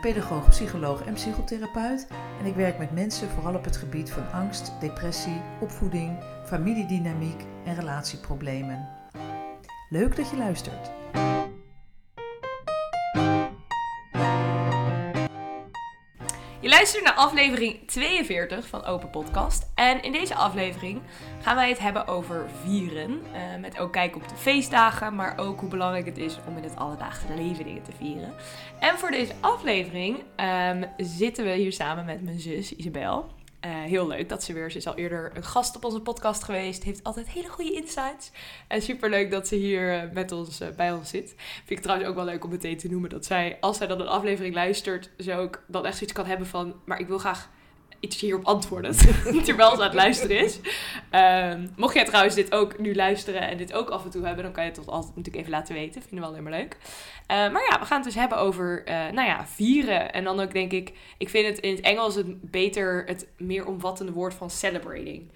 pedagoog, psycholoog en psychotherapeut. En ik werk met mensen vooral op het gebied van angst, depressie, opvoeding, familiedynamiek en relatieproblemen. Leuk dat je luistert. Je luistert naar aflevering 42 van Open Podcast. En in deze aflevering gaan wij het hebben over vieren. Eh, met ook kijken op de feestdagen, maar ook hoe belangrijk het is om in het alledaagse leven dingen te vieren. En voor deze aflevering ehm, zitten we hier samen met mijn zus Isabel. Eh, heel leuk dat ze weer, ze is al eerder een gast op onze podcast geweest. Heeft altijd hele goede insights. En super leuk dat ze hier eh, met ons, eh, bij ons zit. Vind ik trouwens ook wel leuk om meteen te noemen dat zij, als zij dan een aflevering luistert, ze ook dan echt zoiets kan hebben van, maar ik wil graag iets hierop antwoorden. terwijl ze aan het luisteren is. Ehm, mocht jij trouwens dit ook nu luisteren en dit ook af en toe hebben, dan kan je het tot altijd natuurlijk even laten weten. Vinden we wel helemaal leuk. Uh, maar ja, we gaan het dus hebben over, uh, nou ja, vieren. En dan ook denk ik, ik vind het in het Engels het beter, het meer omvattende woord van celebrating.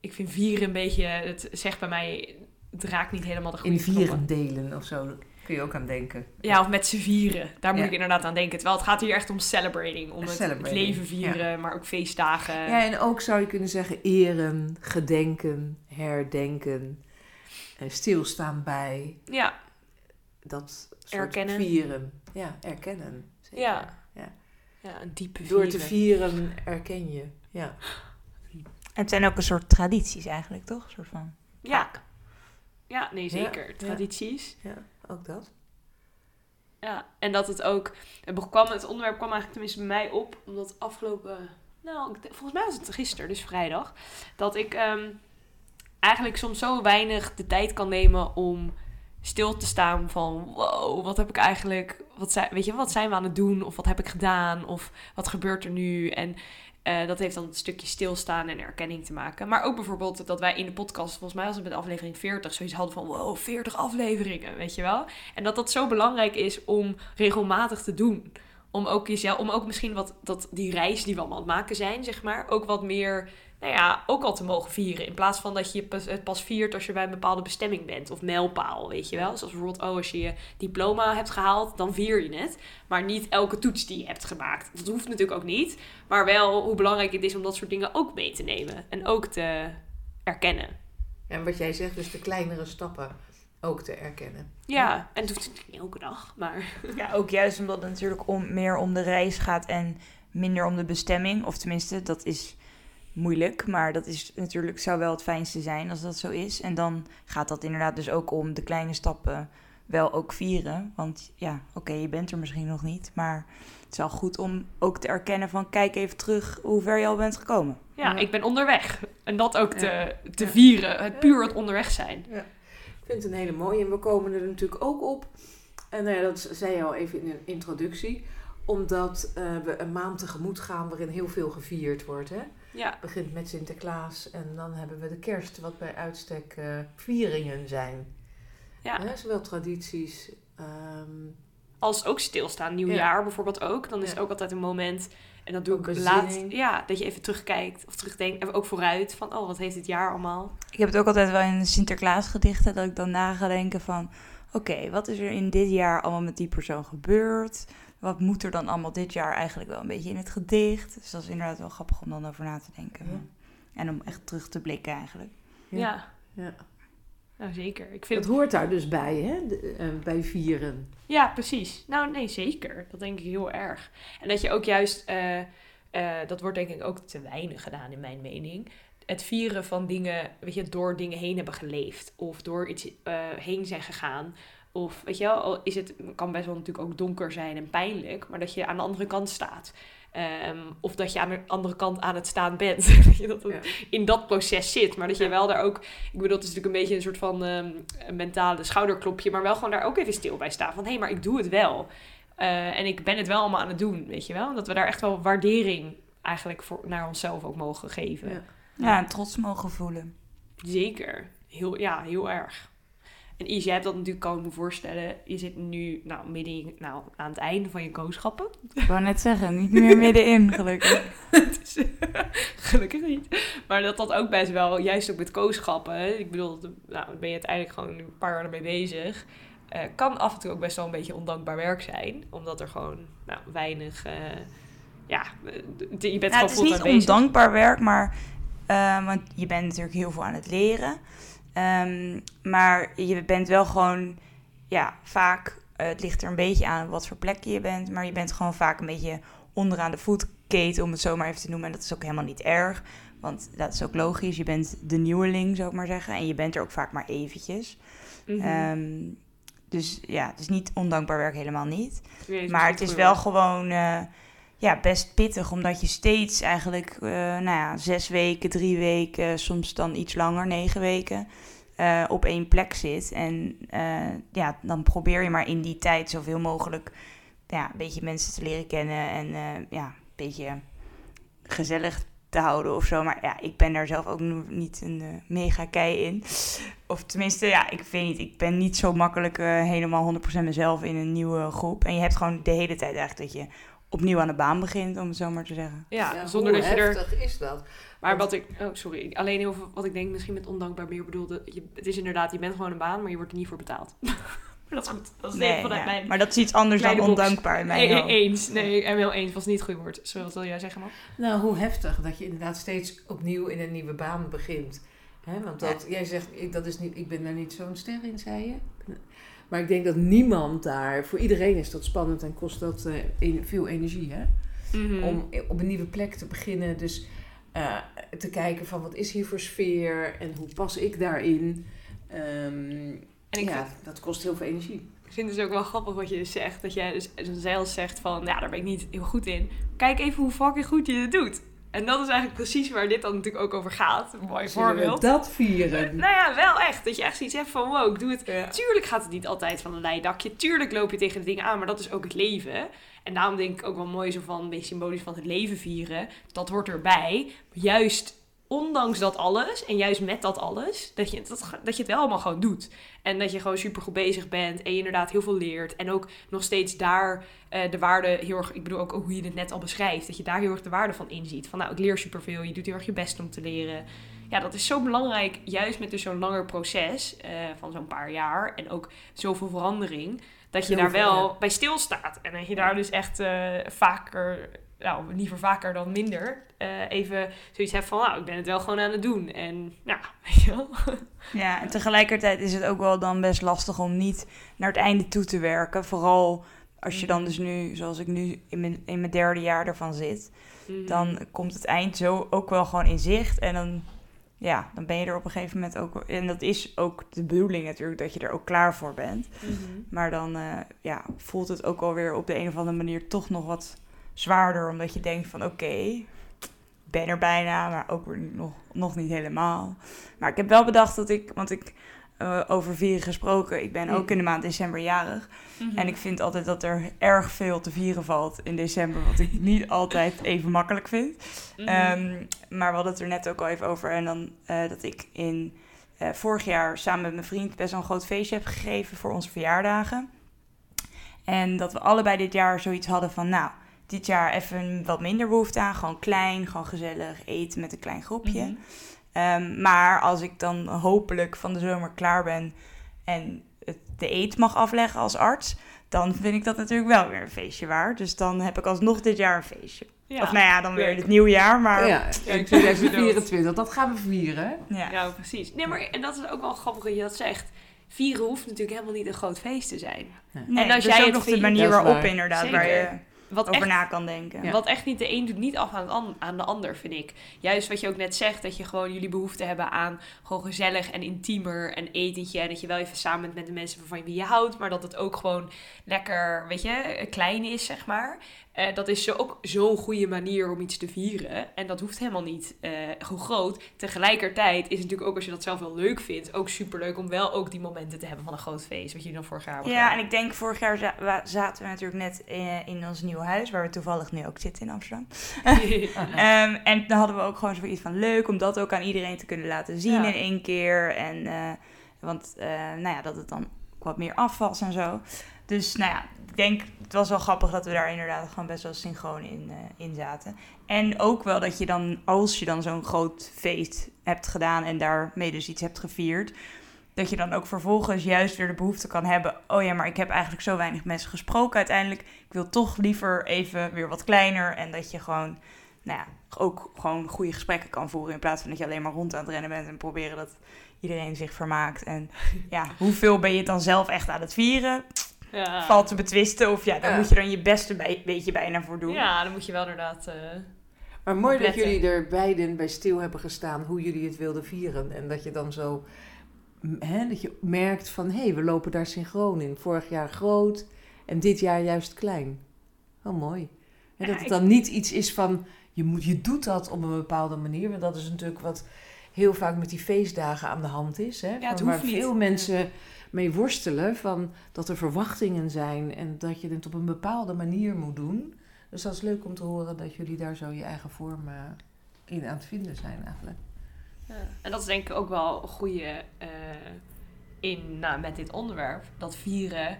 Ik vind vieren een beetje, het zegt bij mij, het raakt niet helemaal de goede In vieren delen of zo. Kun je ook aan denken. Ja, of met z'n vieren. Daar moet ja. ik inderdaad aan denken. Terwijl het gaat hier echt om celebrating. Om het, celebrating. het, leven vieren, ja. maar ook feestdagen. Ja, en ook zou je kunnen zeggen eren, gedenken, herdenken, stilstaan bij. Ja. Dat soort erkennen. vieren. Ja, erkennen. Zeker. Ja. ja. Ja, een diepe Door vieren. te vieren erken je. Ja. Het zijn ook een soort tradities eigenlijk, toch? Een soort van... Ja. Ja, nee, zeker. Ja. Tradities. Ja, ook dat. Ja, en dat het ook... Het, het onderwerp kwam eigenlijk tenminste bij mij op, omdat afgelopen... Nou, volgens mij was het gisteren, dus vrijdag. Dat ik um, eigenlijk soms zo weinig de tijd kan nemen om stil te staan van... Wow, wat heb ik eigenlijk... Wat zijn, weet je, wat zijn we aan het doen? Of wat heb ik gedaan? Of wat gebeurt er nu? En uh, dat heeft dan een stukje stilstaan en erkenning te maken. Maar ook bijvoorbeeld dat wij in de podcast, volgens mij was het met aflevering 40, zoiets hadden van wow, 40 afleveringen, weet je wel. En dat dat zo belangrijk is om regelmatig te doen. Om ook jezelf, om ook misschien wat, dat die reis die we allemaal aan het maken zijn, zeg maar, ook wat meer, nou ja, ook al te mogen vieren. In plaats van dat je het pas viert als je bij een bepaalde bestemming bent of mijlpaal, weet je wel. Zoals bijvoorbeeld, oh, als je je diploma hebt gehaald, dan vier je het. Maar niet elke toets die je hebt gemaakt. Dat hoeft natuurlijk ook niet. Maar wel hoe belangrijk het is om dat soort dingen ook mee te nemen. En ook te erkennen. En wat jij zegt, dus de kleinere stappen ook te erkennen. Ja, en het hoeft natuurlijk niet elke dag, maar... Ja, ook juist omdat het natuurlijk om, meer om de reis gaat en minder om de bestemming. Of tenminste, dat is moeilijk, maar dat is natuurlijk, zou wel het fijnste zijn als dat zo is. En dan gaat dat inderdaad dus ook om de kleine stappen wel ook vieren. Want ja, oké, okay, je bent er misschien nog niet, maar het is wel goed om ook te erkennen van kijk even terug hoe ver je al bent gekomen. Ja, ja. ik ben onderweg. En dat ook te, ja. te vieren. Het puur het onderweg zijn. Ja. Ik vind het een hele mooie en we komen er natuurlijk ook op. En nou ja, dat zei je al even in een introductie. Omdat uh, we een maand tegemoet gaan waarin heel veel gevierd wordt. Hè? Ja. Het begint met Sinterklaas en dan hebben we de kerst, wat bij uitstek uh, vieringen zijn. Ja. Hè? Zowel tradities. Um, Als ook stilstaan. Nieuwjaar ja. bijvoorbeeld ook. Dan is het ook altijd een moment. En dat doe Ook ik laat. Ja, dat je even terugkijkt of terugdenkt. En ook vooruit. Van, oh, wat heeft dit jaar allemaal? Ik heb het ook altijd wel in Sinterklaas gedichten. Dat ik dan na ga denken van... Oké, wat is er in dit jaar allemaal met die persoon gebeurd? Wat moet er dan allemaal dit jaar eigenlijk wel een beetje in het gedicht? Dus dat is inderdaad wel grappig om dan over na te denken. Ja. En om echt terug te blikken eigenlijk. Ja. Ja. ja. Nou, zeker. Ik vind Het hoort daar dus bij, hè? De, uh, bij vieren. Ja, precies. Nou, nee, zeker. Dat denk ik heel erg. En dat je ook juist, uh, uh, dat wordt denk ik ook te weinig gedaan in mijn mening. Het vieren van dingen, weet je, door dingen heen hebben geleefd. Of door iets heen zijn gegaan. Of weet je wel, al is het kan best wel natuurlijk ook donker zijn en pijnlijk. Maar dat je aan de andere kant staat. Um, of dat je aan de andere kant aan het staan bent. dat het Ja. in dat proces zit. Maar dat je wel daar ook... Ik bedoel, het is natuurlijk een beetje een soort van um, een mentale schouderklopje. Maar wel gewoon daar ook even stil bij staan. Van, hé, hey, maar ik doe het wel. Eh, en ik ben het wel allemaal aan het doen, weet je wel. Dat we daar echt wel waardering eigenlijk voor, naar onszelf ook mogen geven. Ja. Ja, en trots mogen voelen. Zeker. Heel, ja, heel erg. En Is, jij hebt dat natuurlijk, kan ik me voorstellen. Je zit nu nou, midden in- nou, aan het einde van je kooschappen. Ik wou net zeggen, niet meer middenin, gelukkig. Gelukkig niet. Maar dat dat ook best wel, juist ook met kooschappen. Ik bedoel, nou, dan ben je uiteindelijk gewoon een paar jaar ermee bezig. eh, kan af en toe ook best wel een beetje ondankbaar werk zijn. Omdat er gewoon nou, weinig... eh, ja, eh, je bent Ja, gewoon het is niet ondankbaar werk, maar want je bent natuurlijk heel veel aan het leren. Ehm, maar je bent wel gewoon, ja, vaak, eh, het ligt er een beetje aan wat voor plek je bent, maar je bent gewoon vaak een beetje onderaan de voetketen, om het zo maar even te noemen. En dat is ook helemaal niet erg, want dat is ook logisch. Je bent de nieuweling, zou ik maar zeggen, en je bent er ook vaak maar eventjes. Mhm. Ehm, dus ja, het is niet ondankbaar werk, helemaal niet. Maar het is wel gewoon eh, ja, best pittig, omdat je steeds eigenlijk, eh, nou ja, zes weken, drie weken, soms dan iets langer, negen weken, eh, op één plek zit. En eh, ja, dan probeer je maar in die tijd zoveel mogelijk ja, een beetje mensen te leren kennen en ja, een beetje gezellig te houden of zo. Maar ja, ik ben daar zelf ook niet een mega kei in. Of tenminste, ja, ik weet niet. Ik ben niet zo makkelijk helemaal 100% mezelf in een nieuwe groep. En je hebt gewoon de hele tijd eigenlijk dat je opnieuw aan de baan begint, om het zo maar te zeggen. Ja, zonder dat je er... heftig is dat? Maar wat ik... Oh, sorry. Alleen heel veel, wat ik denk misschien met ondankbaar meer bedoelde... Je, het is inderdaad, je bent gewoon een baan, maar je wordt er niet voor betaald. maar dat is goed. Dat is Nee, vanuit ja. mijn... Maar dat is iets anders dan box. ondankbaar in mijn Nee, eens. Nee, ik ben wel eens. Was niet het goede woord. Sorry, wat wil jij zeggen, man? Nou, hoe heftig dat je inderdaad steeds opnieuw in een nieuwe baan begint. Hè, want dat, jij zegt, ik, dat is niet, ik ben daar niet zo'n ster in, zei je. Maar ik denk dat niemand daar, voor iedereen is dat spannend en kost dat eh, veel energie. Hè? Mhm. Om op een nieuwe plek te beginnen. Dus eh, te kijken van wat is hier voor sfeer en hoe pas ik daarin. Ehm, En ik ja, dat kost heel veel energie. Ik vind het dus ook wel grappig wat je dus zegt. Dat jij dus zelfs zegt van, ja, daar ben ik niet heel goed in. Kijk even hoe fucking goed je het doet. En dat is eigenlijk precies waar dit dan natuurlijk ook over gaat. Een mooi Zullen voorbeeld. dat vieren. Nou ja, wel echt. Dat je echt zoiets hebt van, wow, ik doe het. Ja. Tuurlijk gaat het niet altijd van een leidakje. Tuurlijk loop je tegen de dingen aan, maar dat is ook het leven. En daarom denk ik ook wel mooi zo van, een beetje symbolisch van het leven vieren. Dat hoort erbij. Juist ondanks dat alles, en juist met dat alles, dat je, dat, dat je het wel allemaal gewoon doet. En dat je gewoon super goed bezig bent en je inderdaad heel veel leert. En ook nog steeds daar eh, de waarde heel erg, ik bedoel ook hoe je het net al beschrijft, dat je daar heel erg de waarde van inziet. Van nou, ik leer superveel, je doet heel erg je best om te leren. Ja, dat is zo belangrijk, juist met dus zo'n langer proces eh, van zo'n paar jaar en ook zoveel verandering, dat je Heel daar veel, wel ja. bij stilstaat. En dat je daar dus echt eh, vaker, nou, liever vaker dan minder, eh, even zoiets hebt van, nou, ik ben het wel gewoon aan het doen. En nou, weet je wel. Ja, en tegelijkertijd is het ook wel dan best lastig om niet naar het einde toe te werken. Vooral als je dan dus nu, zoals ik nu in mijn, in mijn derde jaar ervan zit, dan komt het eind zo ook wel gewoon in zicht. En dan, ja, dan ben je er op een gegeven moment ook... En dat is ook de bedoeling natuurlijk, dat je er ook klaar voor bent. Mhm. Maar dan eh, ja, voelt het ook alweer op de een of andere manier toch nog wat zwaarder. Omdat je denkt van oké, ben er bijna, maar ook weer nog, nog niet helemaal. Maar ik heb wel bedacht dat ik, want ik eh, over vieren gesproken, ik ben ook in de maand december jarig. Mhm. En ik vind altijd dat er erg veel te vieren valt in december, wat ik niet altijd even makkelijk vind. Mhm. Ehm, maar we hadden het er net ook al even over. En dan eh, dat ik in eh, vorig jaar samen met mijn vriend best wel een groot feestje heb gegeven voor onze verjaardagen. En dat we allebei dit jaar zoiets hadden van, nou, dit jaar even wat minder behoefte aan. Gewoon klein, gewoon gezellig eten met een klein groepje. Mhm. Ehm, maar als ik dan hopelijk van de zomer klaar ben en het, de eet mag afleggen als arts, dan vind ik dat natuurlijk wel weer een feestje waard. Dus dan heb ik alsnog dit jaar een feestje. Ja. Of nou ja, dan weer het nieuwjaar, maar... ja, in 2024, dat gaan we vieren. Ja. Ja, precies. Nee, maar en dat is ook wel grappig dat je dat zegt. Vieren hoeft natuurlijk helemaal niet een groot feest te zijn. Nee, En als dus jij het nog de manier waarop waar. inderdaad, Zeker. waar je wat over echt na kan denken. Wat echt niet de een doet niet af aan, aan de ander, vind ik. Juist wat je ook net zegt, dat je gewoon jullie behoefte hebben aan gewoon gezellig en intiemer en etentje. En dat je wel even samen bent met de mensen waarvan je je houdt, maar dat het ook gewoon lekker, weet je, klein is, zeg maar. Eh, dat is zo ook zo'n goede manier om iets te vieren. En dat hoeft helemaal niet gewoon groot. Tegelijkertijd is het natuurlijk ook als je dat zelf wel leuk vindt, ook superleuk om wel ook die momenten te hebben van een groot feest. Wat jullie dan vorig jaar Ja, en ik denk vorig jaar za- zaten we natuurlijk net eh, in ons nieuwe huis, waar we toevallig nu ook zitten in Amsterdam. Ehm, en dan hadden we ook gewoon zoiets van leuk om dat ook aan iedereen te kunnen laten zien Ja. in één keer. En, want nou ja, dat het dan ook wat meer afvalt en zo. Dus nou ja, ik denk, het was wel grappig dat we daar inderdaad gewoon best wel synchroon in, eh, in zaten. En ook wel dat je dan, als je dan zo'n groot feest hebt gedaan en daarmee dus iets hebt gevierd, dat je dan ook vervolgens juist weer de behoefte kan hebben. Oh ja, maar ik heb eigenlijk zo weinig mensen gesproken uiteindelijk. Ik wil toch liever even weer wat kleiner. En dat je gewoon, nou ja, ook gewoon goede gesprekken kan voeren. In plaats van dat je alleen maar rond aan het rennen bent en proberen dat iedereen zich vermaakt. En ja, hoeveel ben je dan zelf echt aan het vieren? Ja. Valt te betwisten. Of ja, daar Ja. moet je dan je beste bij, beetje bijna voor doen. ja, dan moet je wel inderdaad... eh, Maar mooi dat jullie er beiden bij stil hebben gestaan hoe jullie het wilden vieren. En dat je dan zo, hè, dat je merkt van, hé, hey, we lopen daar synchroon in. Vorig jaar groot en dit jaar juist klein. Oh, mooi. En dat het dan niet iets is van, je, moet, je doet dat op een bepaalde manier. Want dat is natuurlijk wat heel vaak met die feestdagen aan de hand is. Hè? Ja, waar niet. veel mensen mee worstelen van dat er verwachtingen zijn. En dat je het op een bepaalde manier moet doen. Dus dat is leuk om te horen dat jullie daar zo je eigen vorm eh, in aan het vinden zijn eigenlijk. Ja. En dat is denk ik ook wel een goede eh, in, nou, met dit onderwerp. Dat vieren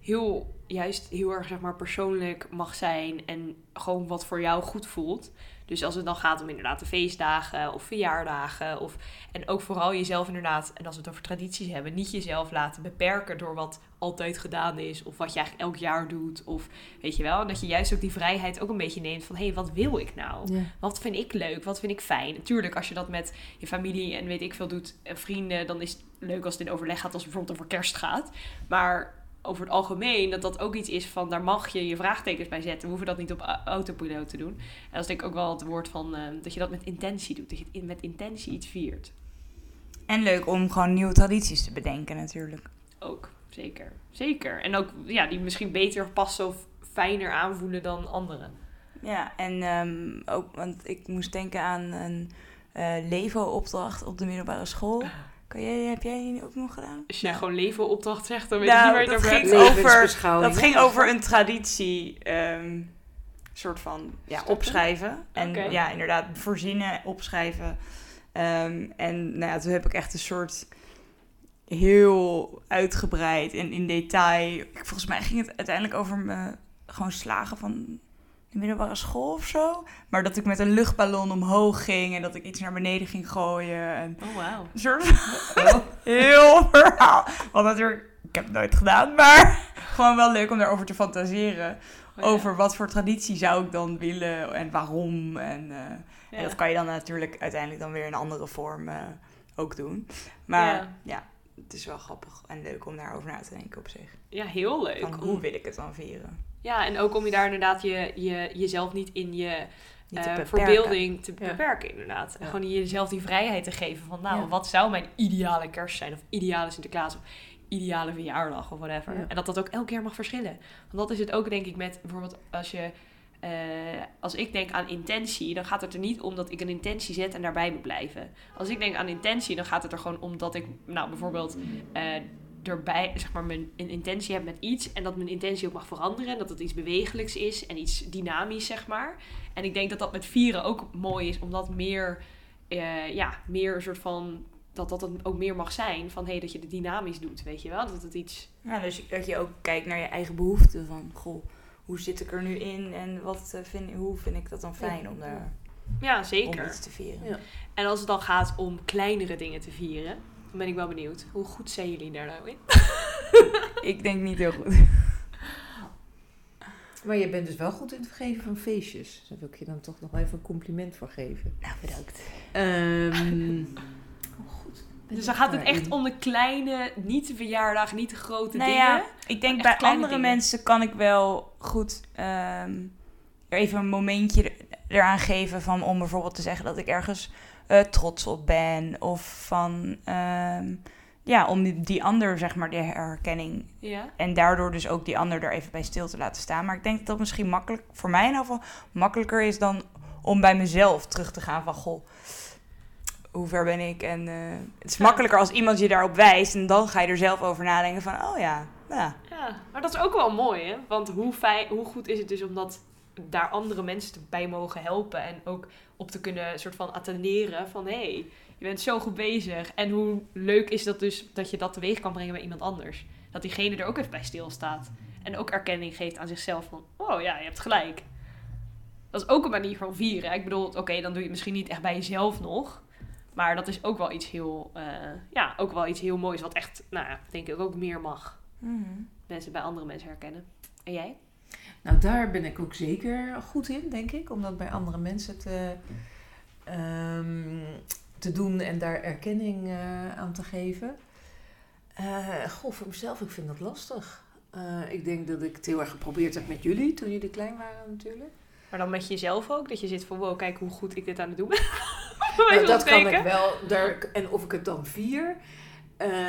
heel, juist heel erg zeg maar, persoonlijk mag zijn en gewoon wat voor jou goed voelt. Dus als het dan gaat om inderdaad de feestdagen of verjaardagen. Of, en ook vooral jezelf inderdaad, en als we het over tradities hebben, niet jezelf laten beperken door wat altijd gedaan is. Of wat je eigenlijk elk jaar doet. Of weet je wel. En dat je juist ook die vrijheid ook een beetje neemt van hé, hey, wat wil ik nou? Ja. Wat vind ik leuk? Wat vind ik fijn? Natuurlijk, als je dat met je familie en weet ik veel doet en vrienden, dan is het leuk als het in overleg gaat, als het bijvoorbeeld over kerst gaat. Maar over het algemeen, dat dat ook iets is van daar mag je je vraagtekens bij zetten. We hoeven dat niet op autopiloot te doen. En dat is denk ik ook wel het woord van eh, dat je dat met intentie doet. Dat je met intentie iets viert. En leuk om gewoon nieuwe tradities te bedenken natuurlijk. Ook, zeker. Zeker. En ook ja, die misschien beter passen of fijner aanvoelen dan anderen. Ja, en ehm, ook, want ik moest denken aan een eh Levo-opdracht op de middelbare school. Kan jij, heb jij die ook nog gedaan? Als je Nou. gewoon leven opdracht zegt, dan weet Nou, je niet waar je het over ging hebt. over- Dat ging over een traditie, ehm, soort van ja, opschrijven. En ja, inderdaad, voorzienen, opschrijven. Ehm, en nou ja, toen heb ik echt een soort heel uitgebreid en in detail. ik- Volgens mij ging het uiteindelijk over me gewoon slagen van de middelbare school of zo. Maar dat ik met een luchtballon omhoog ging en dat ik iets naar beneden ging gooien. En Oh, wauw. een soort heel verhaal. Want natuurlijk, ik heb het nooit gedaan, maar gewoon wel leuk om daarover te fantaseren. Oh, ja. Over wat voor traditie zou ik dan willen en waarom. En, eh, Ja. en dat kan je dan natuurlijk uiteindelijk dan weer in een andere vorm eh, ook doen. Maar Ja. ja. het is wel grappig en leuk om daarover na te denken op zich. Ja, heel leuk. Van hoe wil ik het dan vieren? Ja, en ook om je daar inderdaad je, je, jezelf niet in je te beperken. verbeelding te Ja. beperken, inderdaad. En Ja. gewoon jezelf die vrijheid te geven van, nou, Ja. wat zou mijn ideale kerst zijn? Of ideale Sinterklaas? Of ideale verjaardag of whatever. En dat dat ook elk jaar mag verschillen. Want dat is het ook, denk ik, met bijvoorbeeld als je... eh, als ik denk aan intentie, dan gaat het er niet om dat ik een intentie zet en daarbij moet blijven. Als ik denk aan intentie, dan gaat het er gewoon om dat ik, nou bijvoorbeeld, eh, erbij, zeg maar, mijn, een intentie heb met iets en dat mijn intentie ook mag veranderen. En dat het iets bewegelijks is en iets dynamisch, zeg maar. En ik denk dat dat met vieren ook mooi is, omdat meer, eh, ja, meer een soort van, dat dat het ook meer mag zijn van, hé, hey, dat je het dynamisch doet, weet je wel? Dat het iets, Ja, dus dat je ook kijkt naar je eigen behoeften. Van, goh, hoe zit ik er nu in en wat, eh, vind, hoe vind ik dat dan fijn om, daar, ja, om zeker. iets te vieren? Ja. En als het dan gaat om kleinere dingen te vieren, dan ben ik wel benieuwd. Hoe goed zijn jullie daar nou in? Ik denk niet heel goed. Maar je bent dus wel goed in het geven van feestjes. Daar wil ik je dan toch nog even een compliment voor geven. Nou, bedankt. Ehm, oh, goed. Dus dan gaat het echt om de kleine, niet de verjaardag, niet de grote Nou dingen. ja, ik denk bij andere dingen. mensen kan ik wel goed ehm, er even een momentje eraan geven van om bijvoorbeeld te zeggen dat ik ergens eh, trots op ben. Of van ehm, ja, om die, die ander zeg maar de herkenning Ja. en daardoor dus ook die ander er even bij stil te laten staan. Maar ik denk dat dat misschien makkelijk, voor mij in ieder geval, makkelijker is dan om bij mezelf terug te gaan van goh. Hoe ver ben ik? En eh, het is Ja. makkelijker als iemand je daarop wijst. En dan ga je er zelf over nadenken van, oh ja, ja. Ja, maar dat is ook wel mooi, hè? Want hoe, fijn, hoe goed is het dus om dat daar andere mensen bij mogen helpen en ook op te kunnen soort van attenderen van hé, hey, je bent zo goed bezig. En hoe leuk is dat dus dat je dat teweeg kan brengen bij iemand anders. Dat diegene er ook even bij stilstaat. En ook erkenning geeft aan zichzelf van oh ja, je hebt gelijk. Dat is ook een manier van vieren. Ik bedoel, oké, dan doe je het misschien niet echt bij jezelf nog. Maar dat is ook wel iets heel, eh, ja, ook wel iets heel moois. Wat echt, nou ja, denk ik ook meer mag mensen bij andere mensen herkennen. En jij? Nou, daar ben ik ook zeker goed in, denk ik. Om dat bij andere mensen te, ehm, te doen en daar erkenning eh, aan te geven. Eh, goh, voor mezelf, ik vind dat lastig. Eh, ik denk dat ik het heel erg geprobeerd heb met jullie toen jullie klein waren natuurlijk. Maar dan met jezelf ook, dat je zit van wow, kijk hoe goed ik dit aan het doen ben. Nou, dat kan ik wel. Daar, en of ik het dan vier.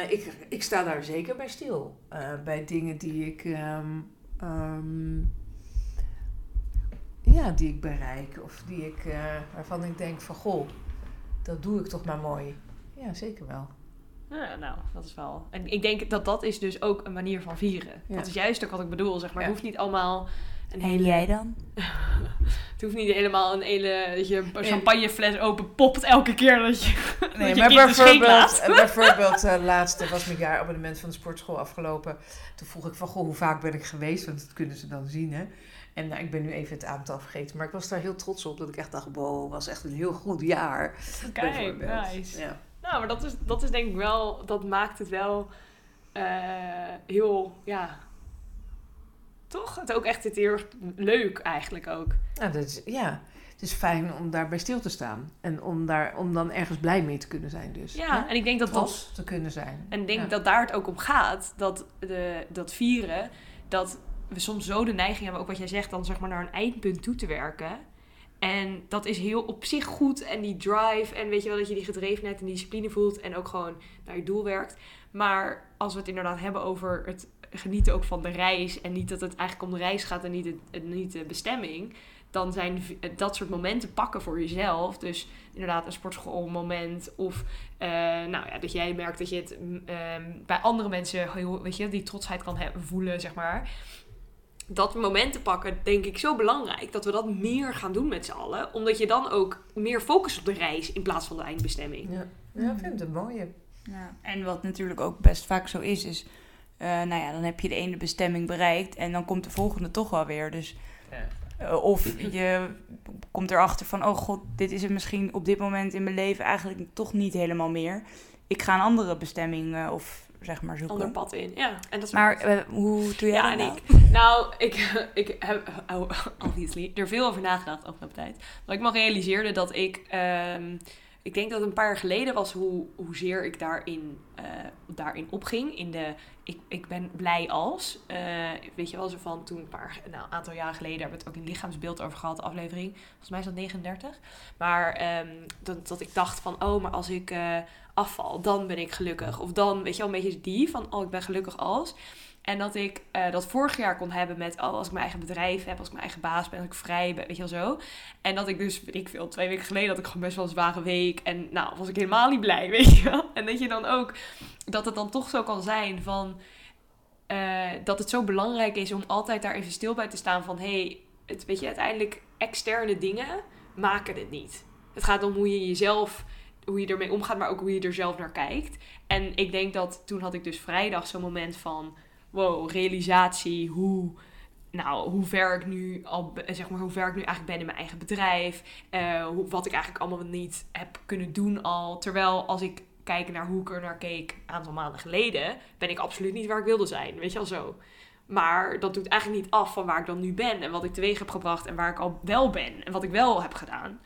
ik, ik sta daar zeker bij stil. Bij dingen die ik. ehm, ehm, ja, die ik bereik. Of die ik, eh, waarvan ik denk van goh, dat doe ik toch maar mooi. Ja, zeker wel. Ja, nou, dat is wel. En ik denk dat dat is dus ook een manier van vieren. Ja. Dat is juist ook wat ik bedoel, zeg maar. Ja. Het hoeft niet allemaal een En hele... jij dan? Het hoeft niet helemaal een hele... Dat je een champagnefles open popt elke keer dat je, dat Nee, je maar bijvoorbeeld, eh, bijvoorbeeld eh, laatst was mijn jaarabonnement van de sportschool afgelopen. Toen vroeg ik van, goh, hoe vaak ben ik geweest? Want dat kunnen ze dan zien, hè. En nou, ik ben nu even het aantal vergeten. Maar ik was daar heel trots op. Dat ik echt dacht, wow, was echt een heel goed jaar. Kijk, nice. Ja. Nou, maar dat is, dat is denk ik wel... Dat maakt het wel eh, heel... Ja... Toch? Het ook echt het heel erg leuk eigenlijk ook. Nou, dat is, ja, het is fijn om daarbij stil te staan. En om, daar, om dan ergens blij mee te kunnen zijn dus. Ja, en ik denk dat dat... Te kunnen zijn. En ik denk Ja. dat daar het ook om gaat. Dat, de, dat vieren, dat we soms zo de neiging hebben, ook wat jij zegt, dan zeg maar naar een eindpunt toe te werken. En dat is heel op zich goed. En die drive en weet je wel, dat je die gedrevenheid en discipline voelt. En ook gewoon naar je doel werkt. Maar als we het inderdaad hebben over het genieten ook van de reis. En niet dat het eigenlijk om de reis gaat en niet, het, niet de bestemming. Dan zijn dat soort momenten pakken voor jezelf. Dus inderdaad een sportschoolmoment. Of eh, nou ja, dat jij merkt dat je het mm, ehm, bij andere mensen heel, weet je, die trotsheid kan voelen, zeg maar. Dat momenten pakken, denk ik, zo belangrijk. Dat we dat meer gaan doen met z'n allen. Omdat je dan ook meer focust op de reis in plaats van de eindbestemming. Ja, ja ik vind het een mooie. Ja. En wat natuurlijk ook best vaak zo is, is... eh, nou ja, dan heb je de ene bestemming bereikt en dan komt de volgende toch wel weer. Dus, eh, of je komt erachter van, oh god, dit is het misschien op dit moment in mijn leven eigenlijk toch niet helemaal meer. Ik ga een andere bestemming eh, of zeg maar zoeken. Ander pad in. Ja, en dat is Maar eh, hoe doe jij Ja, dat en nou? ik, nou, ik, ik heb oh, obviously er veel over nagedacht afgelopen tijd. Maar ik me realiseerde dat ik, ehm, ik denk dat het een paar jaar geleden was hoe, hoezeer ik daarin, eh, daarin opging. In de, ik, ik ben blij als, eh, weet je wel, zo van toen een paar, nou, een aantal jaren geleden hebben we het ook in lichaamsbeeld over gehad, de aflevering. Volgens mij is dat 39. Maar ehm, dat, dat ik dacht van, oh, maar als ik eh, afval, dan ben ik gelukkig. Of dan, weet je wel, een beetje die van, oh, ik ben gelukkig als. En dat ik eh, dat vorig jaar kon hebben met, oh, als ik mijn eigen bedrijf heb, als ik mijn eigen baas ben, als ik vrij ben, weet je wel zo. En dat ik dus, weet ik veel, twee weken geleden had ik gewoon best wel een zware week. En nou, was ik helemaal niet blij, weet je wel. En dat je dan ook, dat het dan toch zo kan zijn van, eh, dat het zo belangrijk is om altijd daar even stil bij te staan van, hé, hey, het, weet je, uiteindelijk externe dingen maken het niet. Het gaat om hoe je jezelf, hoe je ermee omgaat, maar ook hoe je er zelf naar kijkt. En ik denk dat toen had ik dus vrijdag zo'n moment van wow, realisatie, hoe, nou, hoe ver ik nu al, zeg maar, hoe ver ik nu eigenlijk ben in mijn eigen bedrijf, eh, wat ik eigenlijk allemaal niet heb kunnen doen al. Terwijl als ik kijk naar hoe ik er naar keek een aantal maanden geleden, ben ik absoluut niet waar ik wilde zijn, weet je wel zo. Maar dat doet eigenlijk niet af van waar ik dan nu ben. En wat ik teweeg heb gebracht. En waar ik al wel ben. En wat ik wel heb gedaan.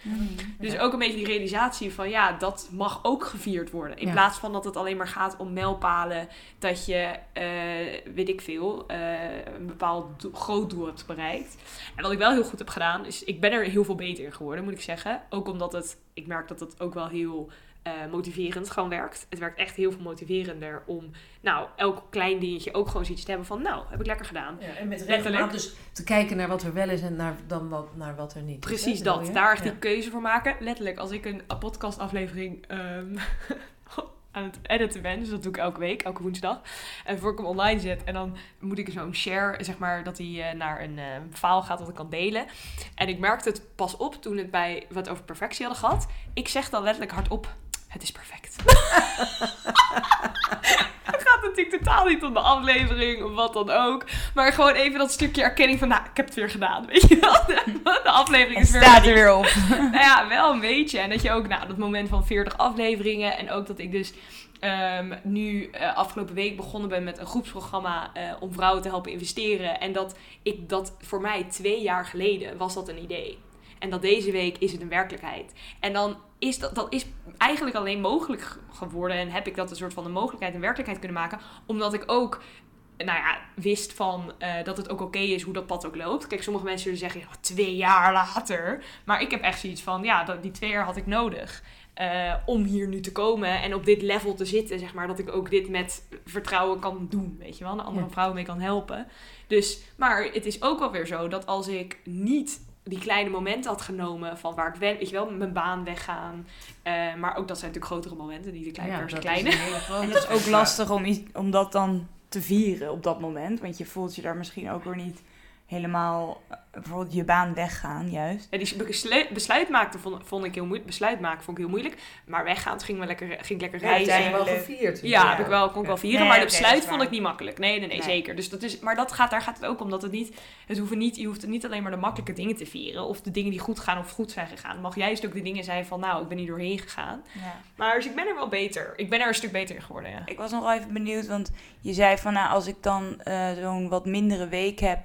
Dus ook een beetje die realisatie van ja, dat mag ook gevierd worden. In Ja. plaats van dat het alleen maar gaat om mijlpalen. Dat je, eh, weet ik veel, eh, een bepaald do- groot doel hebt bereikt. En wat ik wel heel goed heb gedaan, is ik ben er heel veel beter in geworden, moet ik zeggen. Ook omdat het, ik merk dat het ook wel heel eh, motiverend gewoon werkt. Het werkt echt heel veel motiverender om, nou, elk klein dingetje ook gewoon zoiets te hebben van, nou, heb ik lekker gedaan. Ja, en met regelmaat dus te kijken naar wat er wel is en naar, dan wat, naar wat er niet is. Precies dat. Daar echt Ja. die keuze voor maken. Letterlijk, als ik een podcastaflevering ehm, aan het editen ben, dus dat doe ik elke week, elke woensdag. En voor ik hem online zet, en dan moet ik zo'n share, zeg maar, dat hij eh, naar een eh file gaat dat ik kan delen. En ik merkte het pas op toen het bij wat over perfectie hadden gehad. Ik zeg dan letterlijk hardop: Het is perfect. Het gaat natuurlijk totaal niet om de aflevering of wat dan ook. Maar gewoon even dat stukje erkenning van, nou, ik heb het weer gedaan. Weet je wel? De, aflevering is weer staat er weer op. nou ja, wel een beetje. En dat je ook, nou, dat moment van 40 afleveringen. En ook dat ik dus ehm, nu eh, afgelopen week begonnen ben met een groepsprogramma eh, om vrouwen te helpen investeren. En dat ik dat voor mij twee jaar geleden was dat een idee. En dat deze week is het een werkelijkheid. En dan is dat, dat is eigenlijk alleen mogelijk ge- geworden. En heb ik dat een soort van een mogelijkheid en werkelijkheid kunnen maken. Omdat ik ook nou ja, wist van eh, dat het ook oké is hoe dat pad ook loopt. Kijk, sommige mensen zullen zeggen, twee jaar later. Maar ik heb echt zoiets van, ja, dat, die twee jaar had ik nodig. eh, om hier nu te komen en op dit level te zitten, zeg maar. Dat ik ook dit met vertrouwen kan doen, weet je wel. Een andere Ja. vrouwen mee kan helpen. Dus, maar het is ook wel weer zo dat als ik niet die kleine momenten had genomen van waar ik ben, weet je wel, mijn baan weggaan. eh, maar ook dat zijn natuurlijk grotere momenten, niet de kleine Ja, dat kleine. is. En het is ook lastig om, iets- om dat dan te vieren op dat moment. Want je voelt je daar misschien ook weer niet helemaal... eh, Bijvoorbeeld je baan weggaan, juist. Ja, die besluit, besluit maakte vond, vond ik heel moeilijk. Besluit maken vond ik heel moeilijk. Maar weggaan ging, me lekker, ging ik lekker Ja, reizen. zijn wel gevierd. Ja, heb ik wel, kon ik wel vieren. Nee, maar de oké, besluit vond ik niet makkelijk. Nee, nee, nee, Nee. zeker. Dus dat is, maar dat gaat, daar gaat het ook om dat het niet... Het hoeven niet je hoeft niet alleen maar de makkelijke dingen te vieren. Of de dingen die goed gaan of goed zijn gegaan. Het mag juist ook de dingen zijn van... Nou, ik ben hier doorheen gegaan. Ja. Maar dus ik ben er wel beter. Ik ben er een stuk beter in geworden, ja. Ik was nog wel even benieuwd, want je zei van nou, als ik dan eh, zo'n wat mindere week heb,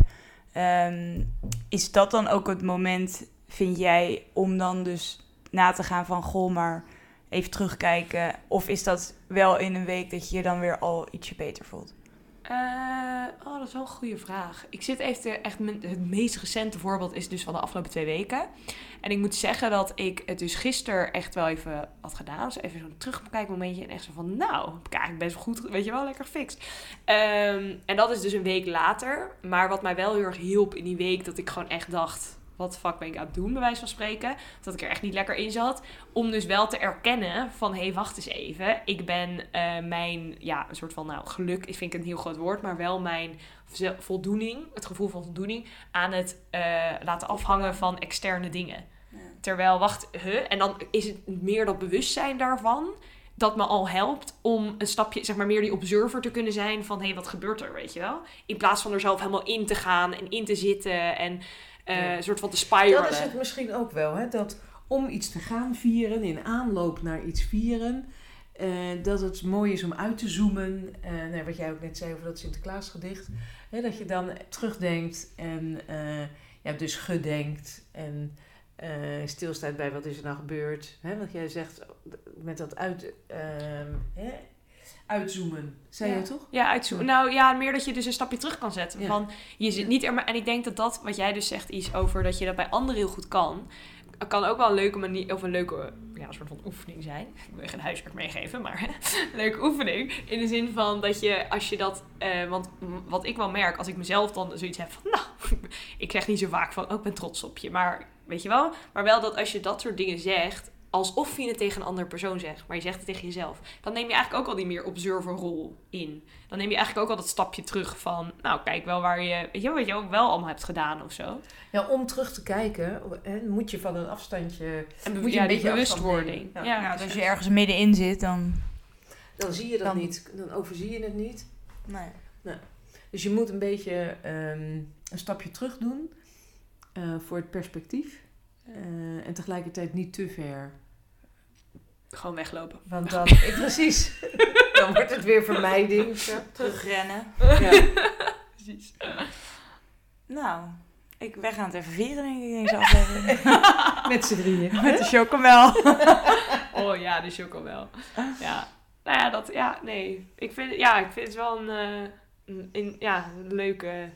ehm, is dat dan ook het moment, vind jij, om dan dus na te gaan van goh, maar even terugkijken? Of is dat wel in een week dat je je dan weer al ietsje beter voelt? Eh, oh, dat is wel een goede vraag. Ik zit even te, echt het meest recente voorbeeld is dus van de afgelopen twee weken. En ik moet zeggen dat ik het dus gisteren echt wel even had gedaan. Dus even zo'n terugkijkmomentje en echt zo van, nou, heb ik eigenlijk best goed, weet je wel, lekker gefixt. Ehm, en dat is dus een week later. Maar wat mij wel heel erg hielp in die week, dat ik gewoon echt dacht, wat fuck ben ik aan het doen, bij wijze van spreken. Dat ik er echt niet lekker in zat. Om dus wel te erkennen van, hé, hey, wacht eens even. Ik ben eh, mijn, ja, een soort van, nou, geluk vind ik een heel groot woord. Maar wel mijn voldoening, het gevoel van voldoening, aan het eh, laten afhangen van externe dingen. Terwijl, wacht, huh? En dan is het meer dat bewustzijn daarvan dat me al helpt om een stapje, zeg maar, meer die observer te kunnen zijn van, hé, hey, wat gebeurt er, weet je wel? In plaats van er zelf helemaal in te gaan en in te zitten en eh, een soort van te spiralen. Dat is het misschien ook wel, hè? dat om iets te gaan vieren, in aanloop naar iets vieren, eh, dat het mooi is om uit te zoomen. Nou, wat jij ook net zei over dat Sinterklaasgedicht, hè, dat je dan terugdenkt en ja, dus gedenkt en stilstaat bij wat is er nou gebeurd. Hè? Wat jij zegt met dat uit, hè? Uitzoomen, zei Ja. je toch? Ja, uitzoeken. Nou ja, meer dat je dus een stapje terug kan zetten. Ja. Van, je zit Ja. niet er maar, en ik denk dat dat, wat jij dus zegt, iets over dat je dat bij anderen heel goed kan. Kan ook wel een leuke manier, of een leuke, ja, een soort van oefening zijn. Ik wil geen huiswerk meegeven, maar een leuke oefening. In de zin van dat je, als je dat, eh, want wat ik wel merk, als ik mezelf dan zoiets heb van, nou, ik zeg niet zo vaak van, oh, ik ben trots op je. Maar, weet je wel? Maar wel dat als je dat soort dingen zegt, alsof je het tegen een andere persoon zegt, maar je zegt het tegen jezelf, dan neem je eigenlijk ook al die meer observerrol in. Dan neem je eigenlijk ook al dat stapje terug van, nou, kijk wel waar je, weet je, wel, wat je ook wel allemaal hebt gedaan of zo. Ja, om terug te kijken, hè, moet je van een afstandje, En Moet je ja, een beetje bewustwording. afstand Ja. Ja, dus als je ergens middenin zit, dan... dan zie je dat Dan- niet, dan overzie je het niet. Nee. Dus je moet een beetje ehm, een stapje terug doen eh, voor het perspectief. Eh, en tegelijkertijd niet te ver. Gewoon weglopen. Want dan, ik, precies, dan wordt het weer vermijding. Terug. Terugrennen. Ja. precies. Nou, ik, wij gaan het even vieren, denk ik, in deze aflevering. Met z'n drieën. Met de chocomel. Oh ja, de chocomel. Ja. Nou ja, dat, ja, nee. Ik vind, ja, ik vind het wel een, eh, een, een- ja, een leuke...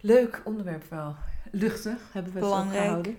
Leuk onderwerp wel. Luchtig hebben we het gehouden.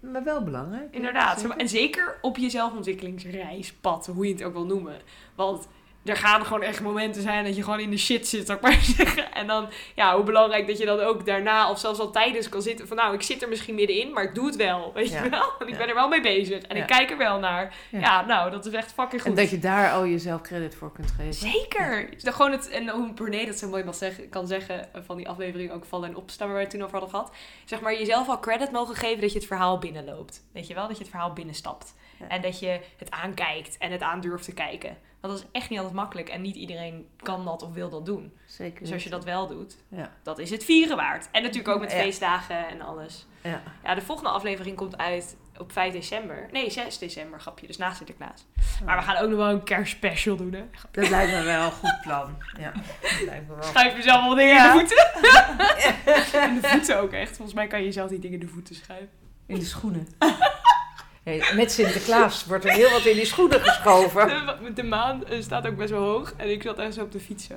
Maar wel belangrijk. Inderdaad. Zeker. En zeker op je zelfontwikkelingsreispad, hoe je het ook wil noemen. Want er gaan gewoon echt momenten zijn dat je gewoon in de shit zit, zou ik maar zeggen. En dan, ja, hoe belangrijk dat je dan ook daarna of zelfs al tijdens kan zitten. Van nou, ik zit er misschien middenin, maar ik doe het wel. Weet Ja. je wel? Want ik Ja. ben er wel mee bezig. En Ja. ik kijk er wel naar. Ja. Ja, nou, dat is echt fucking goed. En dat je daar al jezelf credit voor kunt geven. Zeker! Dus dan gewoon het, en hoe Brené dat zo mooi mag zeggen, kan zeggen eh, van die aflevering ook vallen en opstaan waar we het toen over hadden gehad. Zeg maar jezelf al credit mogen geven dat je het verhaal binnenloopt. Weet je wel? Dat je het verhaal binnenstapt. Ja. En dat je het aankijkt en het aan durft te kijken. Want dat is echt niet altijd makkelijk en niet iedereen kan dat of wil dat doen. Zeker. Dus als je dat wel doet, Ja. dat is het vieren waard. En natuurlijk ook met Ja. feestdagen en alles. Ja. Ja, de volgende aflevering komt uit op 5 december. Nee, 6 december, grapje. Dus na Sinterklaas. Maar we gaan ook nog wel een kerstspecial doen, hè? Dat lijkt me wel een goed plan. Ja, dat lijkt me wel. Schuif jezelf wel dingen Ja. in de voeten. in de voeten ook echt. Volgens mij kan je jezelf die dingen in de voeten schuiven. In de schoenen. Hey, met Sinterklaas wordt er heel wat in die schoenen geschoven. De, de maan eh, staat ook best wel hoog. En ik zat echt zo op de fiets zo.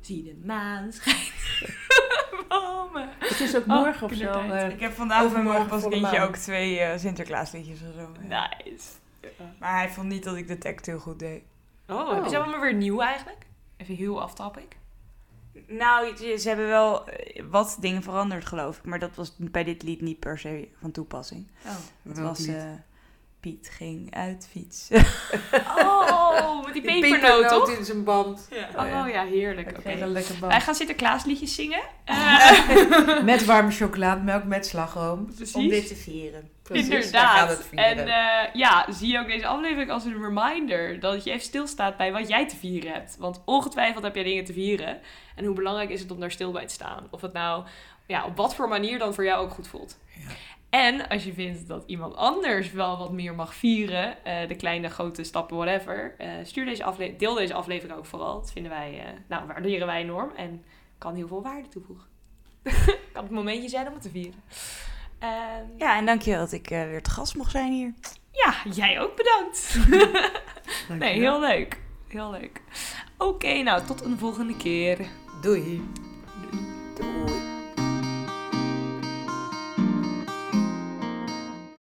Zie je de maan schijnen. Mama. Het is ook Oh, morgen of zo. eh, Ik heb vandaag met mijn kindje ook twee eh, Sinterklaasliedjes of zo. Nice. Maar hij vond niet dat ik de tekst heel goed deed. Oh, hebben ze allemaal weer nieuw eigenlijk? Even heel aftopic. Nou, ze ze hebben wel wat dingen veranderd, geloof ik. Maar dat was bij dit lied niet per se van toepassing. Oh. Het Welk was lied? Piet ging uit fietsen. Oh, met die pepernoot, toch? in zijn band. Oh ja, heerlijk. Ik Oké. kreeg een lekker band. Wij gaan Sinterklaasliedjes zingen. Eh, Met warme chocolademelk, met slagroom. precies. Om dit te vieren. Precies, Inderdaad. het vieren. En eh, ja, zie ook deze aflevering als een reminder dat je even stilstaat bij wat jij te vieren hebt. Want ongetwijfeld heb jij dingen te vieren. En hoe belangrijk is het om daar stil bij te staan? Of het nou ja, op wat voor manier dan voor jou ook goed voelt. Ja. En als je vindt dat iemand anders wel wat meer mag vieren, eh, de kleine, grote stappen, whatever, eh, stuur deze afle- deel deze aflevering ook vooral. Dat vinden wij, eh, nou, waarderen wij enorm en kan heel veel waarde toevoegen. kan het momentje zijn om het te vieren. Ehm, Ja, en dankjewel dat ik eh, weer te gast mocht zijn hier. ja, jij ook bedankt. Nee, heel leuk. Heel leuk. Oké, nou, tot een volgende keer. Doei.